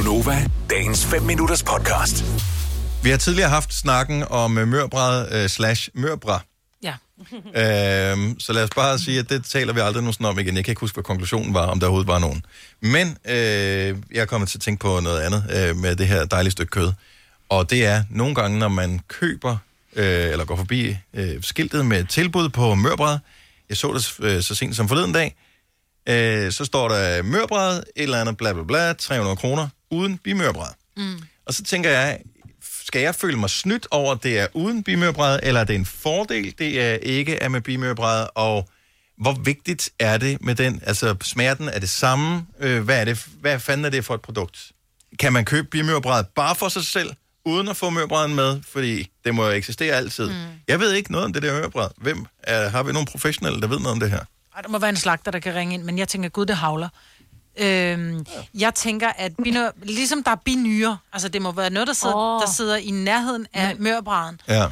Gunova, dagens 5 minutters podcast. Vi har tidligere haft snakken om øh, mørbræd uh, slash mørbra. Ja. Øhm, så lad os bare sige, at det taler vi aldrig nogensinde om igen. Jeg kan ikke huske, hvad konklusionen var, om der overhovedet var nogen. Men øh, jeg er kommet til at tænke på noget andet øh, med det her dejlige stykke kød. Og det er nogle gange, når man køber øh, eller går forbi øh, skiltet med tilbud på mørbræd. Jeg så det øh, så sent som forleden dag. Øh, så står der mørbræd, et eller andet bla bla bla, 300 kroner, uden bimørbræd. Mm. Og så tænker jeg, skal jeg føle mig snydt over, at det er uden bimørbræd, eller er det en fordel, det er ikke er med bimørbræd, og hvor vigtigt er det med den? Altså, smerten er det samme? Øh, hvad, er det, hvad fanden er det for et produkt? Kan man købe bimørbræd bare for sig selv, uden at få mørbræden med? Fordi det må jo eksistere altid. Mm. Jeg ved ikke noget om det der mørbræd. Hvem? Er, har vi nogle professionelle, der ved noget om det her? Ej, der må være en slagter, der kan ringe ind, men jeg tænker, gud, det havler. Øhm, jeg tænker, at binø, ligesom der er binyre, altså det må være noget, der sidder, oh. Der sidder i nærheden af mørbræden. Ja.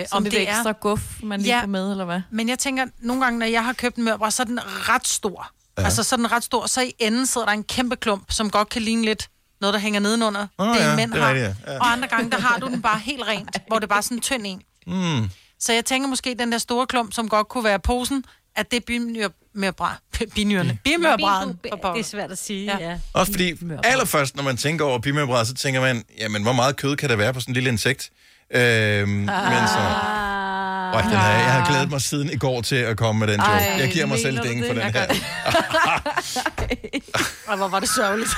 Øh, Om det ekstra guf, man lige Ja. får med, eller hvad? Men jeg tænker, nogle gange, når jeg har købt en mørbræd, så er den ret stor. Ja. Altså, så er den ret stor. Så i enden sidder der en kæmpe klump, som godt kan ligne lidt noget, der hænger nedenunder. Åh, det ja, mænd det er har. rigtigt, ja. Ja. Og andre gange, der har du den bare helt rent, hvor det er bare sådan en tynd en. Mm. Så jeg tænker måske, den der store klump, som godt kunne være posen, at det er bimørbræd. Binyrene. Bimørbræden. Det er svært at sige, Ja. ja. Også fordi, allerførst, når man tænker over bimørbræd, så tænker man, jamen, hvor meget kød kan der være på sådan en lille insekt? Øhm, men så... Ah. Øj, den her, jeg har glædet mig siden i går til at komme med den joke. Ej, jeg giver mig selv ding for den her. Og hvor var det sørgeligt.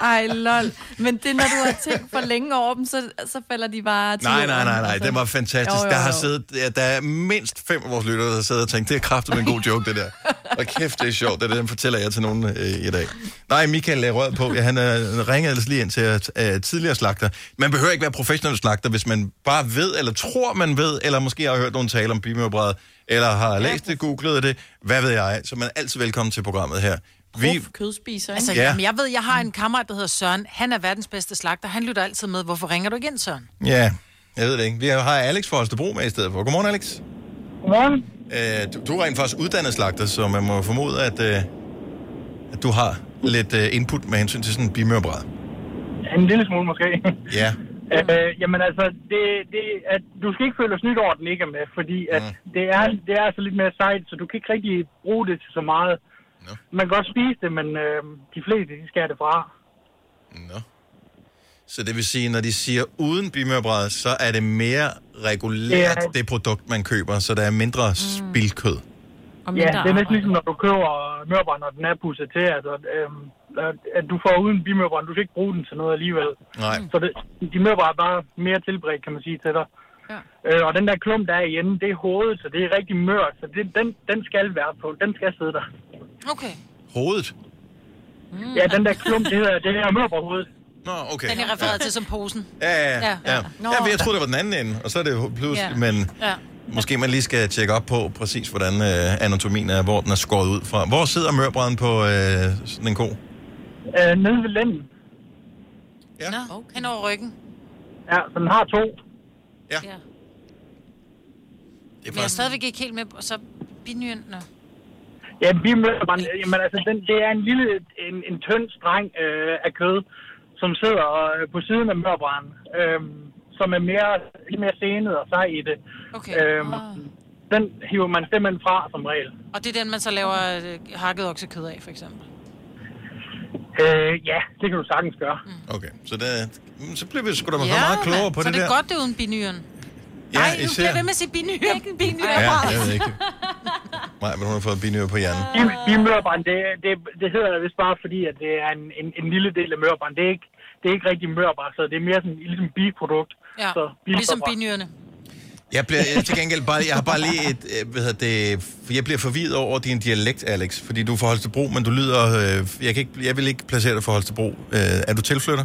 Ej, lol. Men det, når du har tænkt for længe over dem, så, så falder de bare til Nej, nej, nej, nej, altså. det var fantastisk. Jo, jo, Der har jo. siddet, ja, der er mindst fem af vores lyttere, der har siddet og tænkt, det er kraftigt med en god joke, det der. Og kæft, det er sjovt, det er det, den fortæller jeg til nogen øh, i dag. Nej, Michael er rød på, ja, han øh, ringede ellers lige ind til øh, tidligere slagter. Man behøver ikke være professionel slagter, hvis man bare ved, eller tror, man ved, eller måske har hørt nogen tale om bimørbræd, eller har læst det, googlet det, hvad ved jeg, så man er altid velkommen til programmet her. Vi, kødspiser, ikke? Altså, Ja. ja. jamen, jeg ved, jeg har en kammerat, der hedder Søren. Han er verdens bedste slagter. Han lytter altid med. Hvorfor ringer du igen, Søren? ja, jeg ved det ikke. Vi har Alex fra Holstebro med i stedet for. Godmorgen, Alex. Godmorgen. Øh, du, du er rent faktisk uddannet slagter, så man må formode, at, øh, at du har lidt øh, input med hensyn til sådan en bimørbræd. En lille smule måske. Ja. øh, jamen altså, det, det, at, du skal ikke føle dig snydt over, at den ikke er med, fordi at Mm. det, er, det er altså lidt mere sejt, så du kan ikke rigtig bruge det til så meget. Nå. Man kan godt spise det, men øh, de fleste, de skærer det fra. Nå. Så det vil sige, når de siger uden bimørbræd, så er det mere regulært, Det er- det produkt, man køber, så der er mindre spildkød. Og Ja, det er næsten ligesom, når du køber mørbrænd, når den er pusset til. Altså, øh, at du får uden bimørbrænd, du skal ikke bruge den til noget alligevel. Nej. Så det, de mørbrænd er bare mere tilberedt, kan man sige, til dig. Ja. Øh, og den der klump, der er i enden, det er hovedet, så det er rigtig mørt. Så det, den, den skal være på. Den skal sidde der. Okay. Hovedet? Ja, den der klump, det hedder, det er mørbrædhovedet. Nå, okay. Den er refereret til som posen. Ja, ja, ja. Ja. ja. ja. Nå. ja jeg troede, det var den anden ende, og så er det pludselig, Ja. men Ja. måske man lige skal tjekke op på præcis, hvordan øh, anatomien er, hvor den er skåret ud fra. Hvor sidder mørbræden på øh, sådan en ko? Øh, nede ved lænden. Ja. Nå, okay. hen over ryggen. Ja, så den har to. Ja. Det er Men jeg er faktisk... stadigvæk ikke helt med, og så binyren. Nå. Ja, bimørbrænd, jamen altså, den, det er en lille, en, en tynd streng øh, af kød, som sidder øh, på siden af mørbrænden, øh, som er mere, lidt mere senet og sej i det. Okay. Øh, den hiver man simpelthen fra som regel. Og det er den, man så laver øh, hakket oksekød af, for eksempel. Øh, ja, det kan du sagtens gøre. Okay, så, det, mm, så bliver vi sgu da ja, meget klogere på så det, det er der. godt, det er uden binyren. Ja, Nej, nu bliver jeg ved med at sige binyr, ikke en binyr. Ja, jeg ved ikke. Nej, men hun har fået binyr på hjernen. Bim, bimørbrænd, det, det, det hedder det vist bare fordi, at det er en, en, en lille del af mørbrænd. Det er ikke, det er ikke rigtig mørbrænd, så det er mere sådan ligesom biprodukt. Ja, så ligesom binyrene. Jeg bliver jeg, til gengæld bare, jeg har bare lige et, øh, hvad hedder det, jeg bliver forvirret over din dialekt, Alex, fordi du er fra Holstebro, men du lyder, øh, jeg, kan ikke, jeg vil ikke placere dig for Holstebro. Øh, er du tilflytter?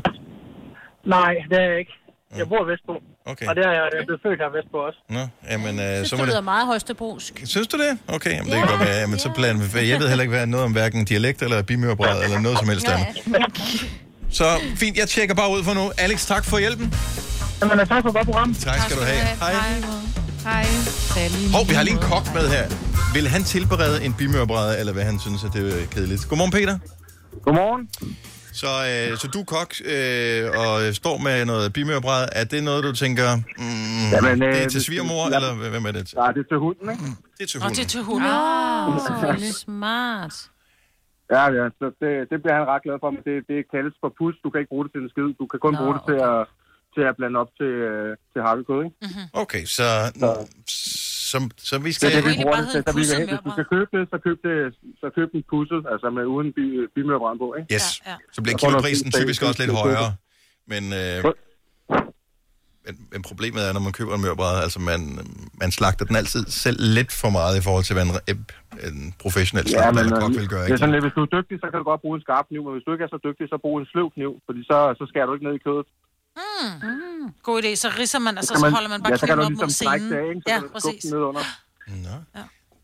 Nej, det er jeg ikke. Jeg bor vestpå. Okay. Og det er jeg, jeg er blevet født her vestpå også. Nå, jamen, øh, Jeg så synes, må det lyder meget højstebrosk. Synes du det? Okay, jamen, det kan godt være. Jamen, så blander vi, jeg ved heller ikke, hvad noget om hverken dialekt eller bimørbræd eller noget som helst andet. Så fint, jeg tjekker bare ud for nu. Alex, tak for hjælpen. Jamen, tak for godt program. Tak skal du have. Hej. Hej. Sally. Hov, vi har lige en kok med her. Vil han tilberede en bimørbræd, eller hvad han synes, at det er kedeligt? Godmorgen, Peter. Godmorgen. Så, øh, så du er kok øh, og står med noget bimørbræd. Er det noget, du tænker, mm, Jamen, øh, det er til hvis- svigermor, ja. eller hvem er det til? Nej, det er til hunden, ikke? Det er til Og hunden. det er til hunden. Åh, oh, smart. Ja, ja, så det, det bliver han ret glad for, men det, det kaldes for pus. Du kan ikke bruge det til en skid. Du kan kun Nå, bruge det til at, til at blande op til, øh, til hakkekød, ikke? Okay, så, så, så vi Det skal... er det, vi bruger det til. Så vi hvis du mørbrad. skal købe det, så køb, det, så køb den pusset, altså med uden bi, bimørbrand på, ikke? Yes, Ja, ja. så bliver kiloprisen typisk også lidt højere. Men, øh, men, men problemet er, når man køber en mørbræd, altså man, man slagter den altid selv lidt for meget i forhold til, hvad en, en professionel Ja, slagter men eller kok vil gøre. det er Ikke? sådan lidt, hvis du er dygtig, så kan du godt bruge en skarp kniv, men hvis du ikke er så dygtig, så brug en sløv kniv, fordi så, så skærer du ikke ned i kødet. God idé. Så ridser man, altså kan så holder man bare ja, så kan kniven du op mod ligesom trække scenen. det ikke? Så Ja, du præcis. ned under. Nå.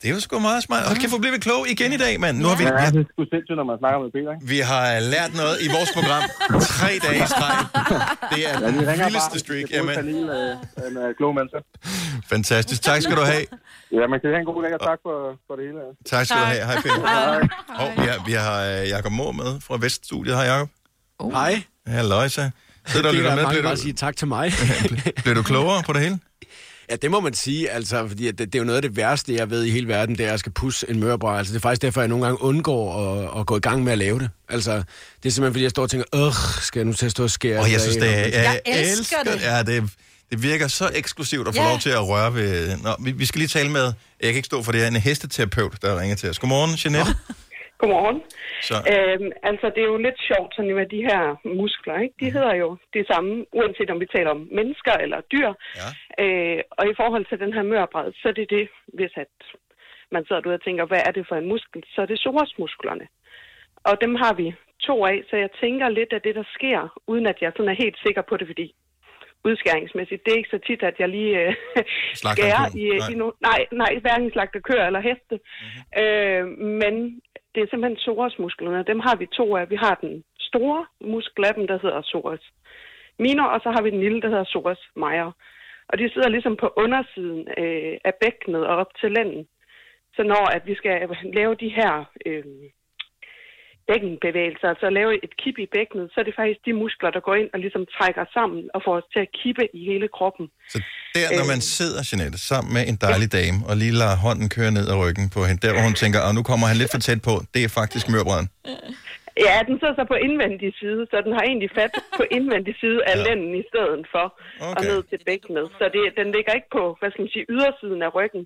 Det er jo sgu meget smart. Og kan få blive klog igen i dag, mand. Nu har vi, Ja, vi, det er sgu sindssygt, når man snakker med Peter, ikke? vi har lært noget i vores program. Tre dage i streg. Det er Ja, den vi vildeste streak. Det er Jamen, panel af, af, af kloge mennesker. fantastisk. Tak skal du have. Ja, man kan have en god dag, og tak for, for det hele. ja. Tak skal du Tak. have. Hej, Peter. Og vi har, vi har øh, Jacob Mohr med fra Veststudiet. Hej, Jacob. Hej. Halløjsa. Sidder og Det lytter er med? mange bare du, sige tak til mig. bliver du klogere på det hele? ja, det må man sige, altså, fordi at det, det er jo noget af det værste, jeg ved i hele verden, det er, at jeg skal pusse en mørbræd. Altså, det er faktisk derfor, jeg nogle gange undgår at, at gå i gang med at lave det. Altså, det er simpelthen, fordi jeg står og tænker, øh, skal jeg nu til at stå og skære? Og jeg det synes, af?" det er... Jeg, Jeg elsker det. Ja, det, det virker så eksklusivt at få Ja. lov til at røre ved... Nå, vi, vi skal lige tale med... Jeg kan ikke stå for det her. En hesteterapeut, der ringer til os. Godmorgen, Jeanette. Godmorgen. Så, Øhm, altså, det er jo lidt sjovt sådan med de her muskler, ikke? De hedder jo det samme, uanset om vi taler om mennesker eller dyr. Ja. Øh, og i forhold til den her mørbræd, så er det det, hvis at man sidder derude og tænker, hvad er det for en muskel? Så er det psoasmusklerne. Og dem har vi to af, så jeg tænker lidt af det, der sker, uden at jeg sådan er helt sikker på det, fordi udskæringsmæssigt, det er ikke så tit, at jeg lige øh, skærer i, Nej. I no, nej, nej, hverken slagter køer eller heste. Mm-hmm. Øh, men det er simpelthen psoasmusklerne, dem har vi to af. Vi har den store muskel af dem, der hedder psoas minor, og så har vi den lille, der hedder psoas major. Og de sidder ligesom på undersiden øh, af bækkenet og op til lænden. Så når at vi skal lave de her øh, bækkenbevægelser, altså lave et kip i bækkenet, så er det faktisk de muskler, der går ind og ligesom trækker sammen og får os til at kippe i hele kroppen. så der, når man sidder, Jeanette, sammen med en dejlig dame, og lige lader hånden køre ned ad ryggen på hende, der hvor hun tænker, at nu kommer han lidt for tæt på, det er faktisk mørbræden. Ja, den sidder så på indvendig side, så den har egentlig fat på indvendig side af Ja. lænden i stedet for okay. og ned til bækkenet. Så det, den ligger ikke på, hvad skal man sige, ydersiden af ryggen,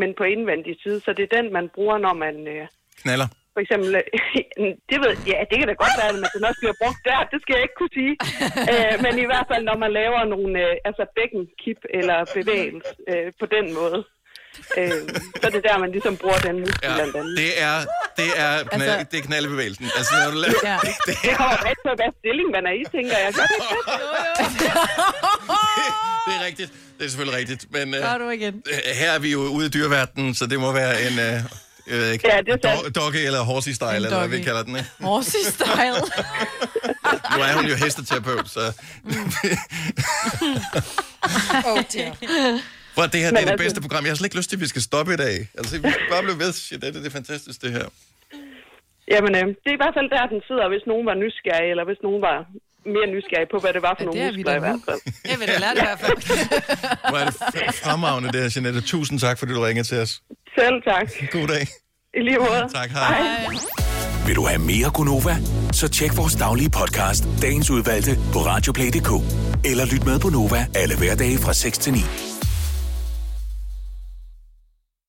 men på indvendig side. Så det er den, man bruger, når man øh, Knaller. For eksempel, det ved, ja, det kan da godt være, at den også bliver brugt der, det skal jeg ikke kunne sige. øh, men i hvert fald, når man laver nogle øh, altså bækkenkip eller bevægelse øh, på den måde. Øh, så er det der, man ligesom bruger den muskel Ja, blandt andet. det er, det er, knald, Altså- det er knaldebevægelsen. Altså, når du laver, Ja. det, Det kommer rigtig på, hvad stilling man er i, tænker jeg. Gør det ikke det? det er rigtigt. Det er selvfølgelig rigtigt. Men igen. her er vi jo ude i dyreverdenen, så det må være en... Uh, jeg ved ikke, Ja, det er dog- doggy eller horsey style, eller hvad vi kalder den, ikke? Horsey style. Nu er hun jo hesteterapeut, så... Oh, dear. For det her det er Men det altså- bedste program. Jeg har slet ikke lyst til, at vi skal stoppe i dag. Altså, vi skal bare blive ved. Shit, det er det er fantastisk, det her. Jamen, øh, det er i hvert fald der, den sidder, hvis nogen var nysgerrig, eller hvis nogen var mere nysgerrig på, hvad det var for Ja, nogle er muskler i hvert fald. Det vil jeg lære det i hvert fald. Hvor er det fremragende, det her, Jeanette. Tusind tak, fordi du ringede til os. Selv tak. God dag. I lige måde. Tak, hej. Vil du have mere Gunova? Så tjek vores daglige podcast, dagens udvalgte, på radioplay.dk. Eller lyt med på Nova alle hverdage fra 6 til 9.